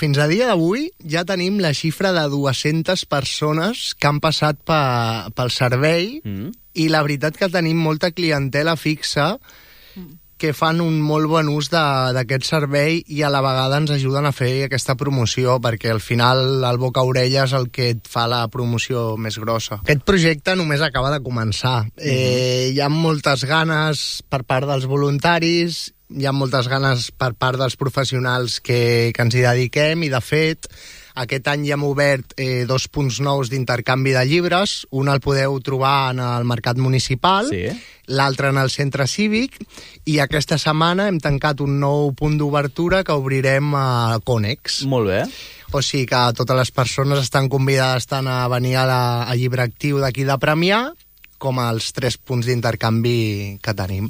Fins a dia d'avui ja tenim la xifra de 200 persones que han passat pe, pel servei Mm. i la veritat que tenim molta clientela fixa que fan un molt bon ús d'aquest servei i a la vegada ens ajuden a fer aquesta promoció perquè al final el boca-orella és el que et fa la promoció més grossa. Aquest projecte només acaba de començar. Eh, hi ha moltes ganes per part dels voluntaris, hi ha moltes ganes per part dels professionals que, que ens hi dediquem i de fet aquest any ja hem obert eh, dos punts nous d'intercanvi de llibres. Un el podeu trobar en el Mercat Municipal, Sí. l'altre en el Centre Cívic, i aquesta setmana hem tancat un nou punt d'obertura que obrirem a Conex. Molt bé. O sigui que totes les persones estan convidades tant a venir a la, a llibre actiu d'aquí de Premià com als tres punts d'intercanvi que tenim.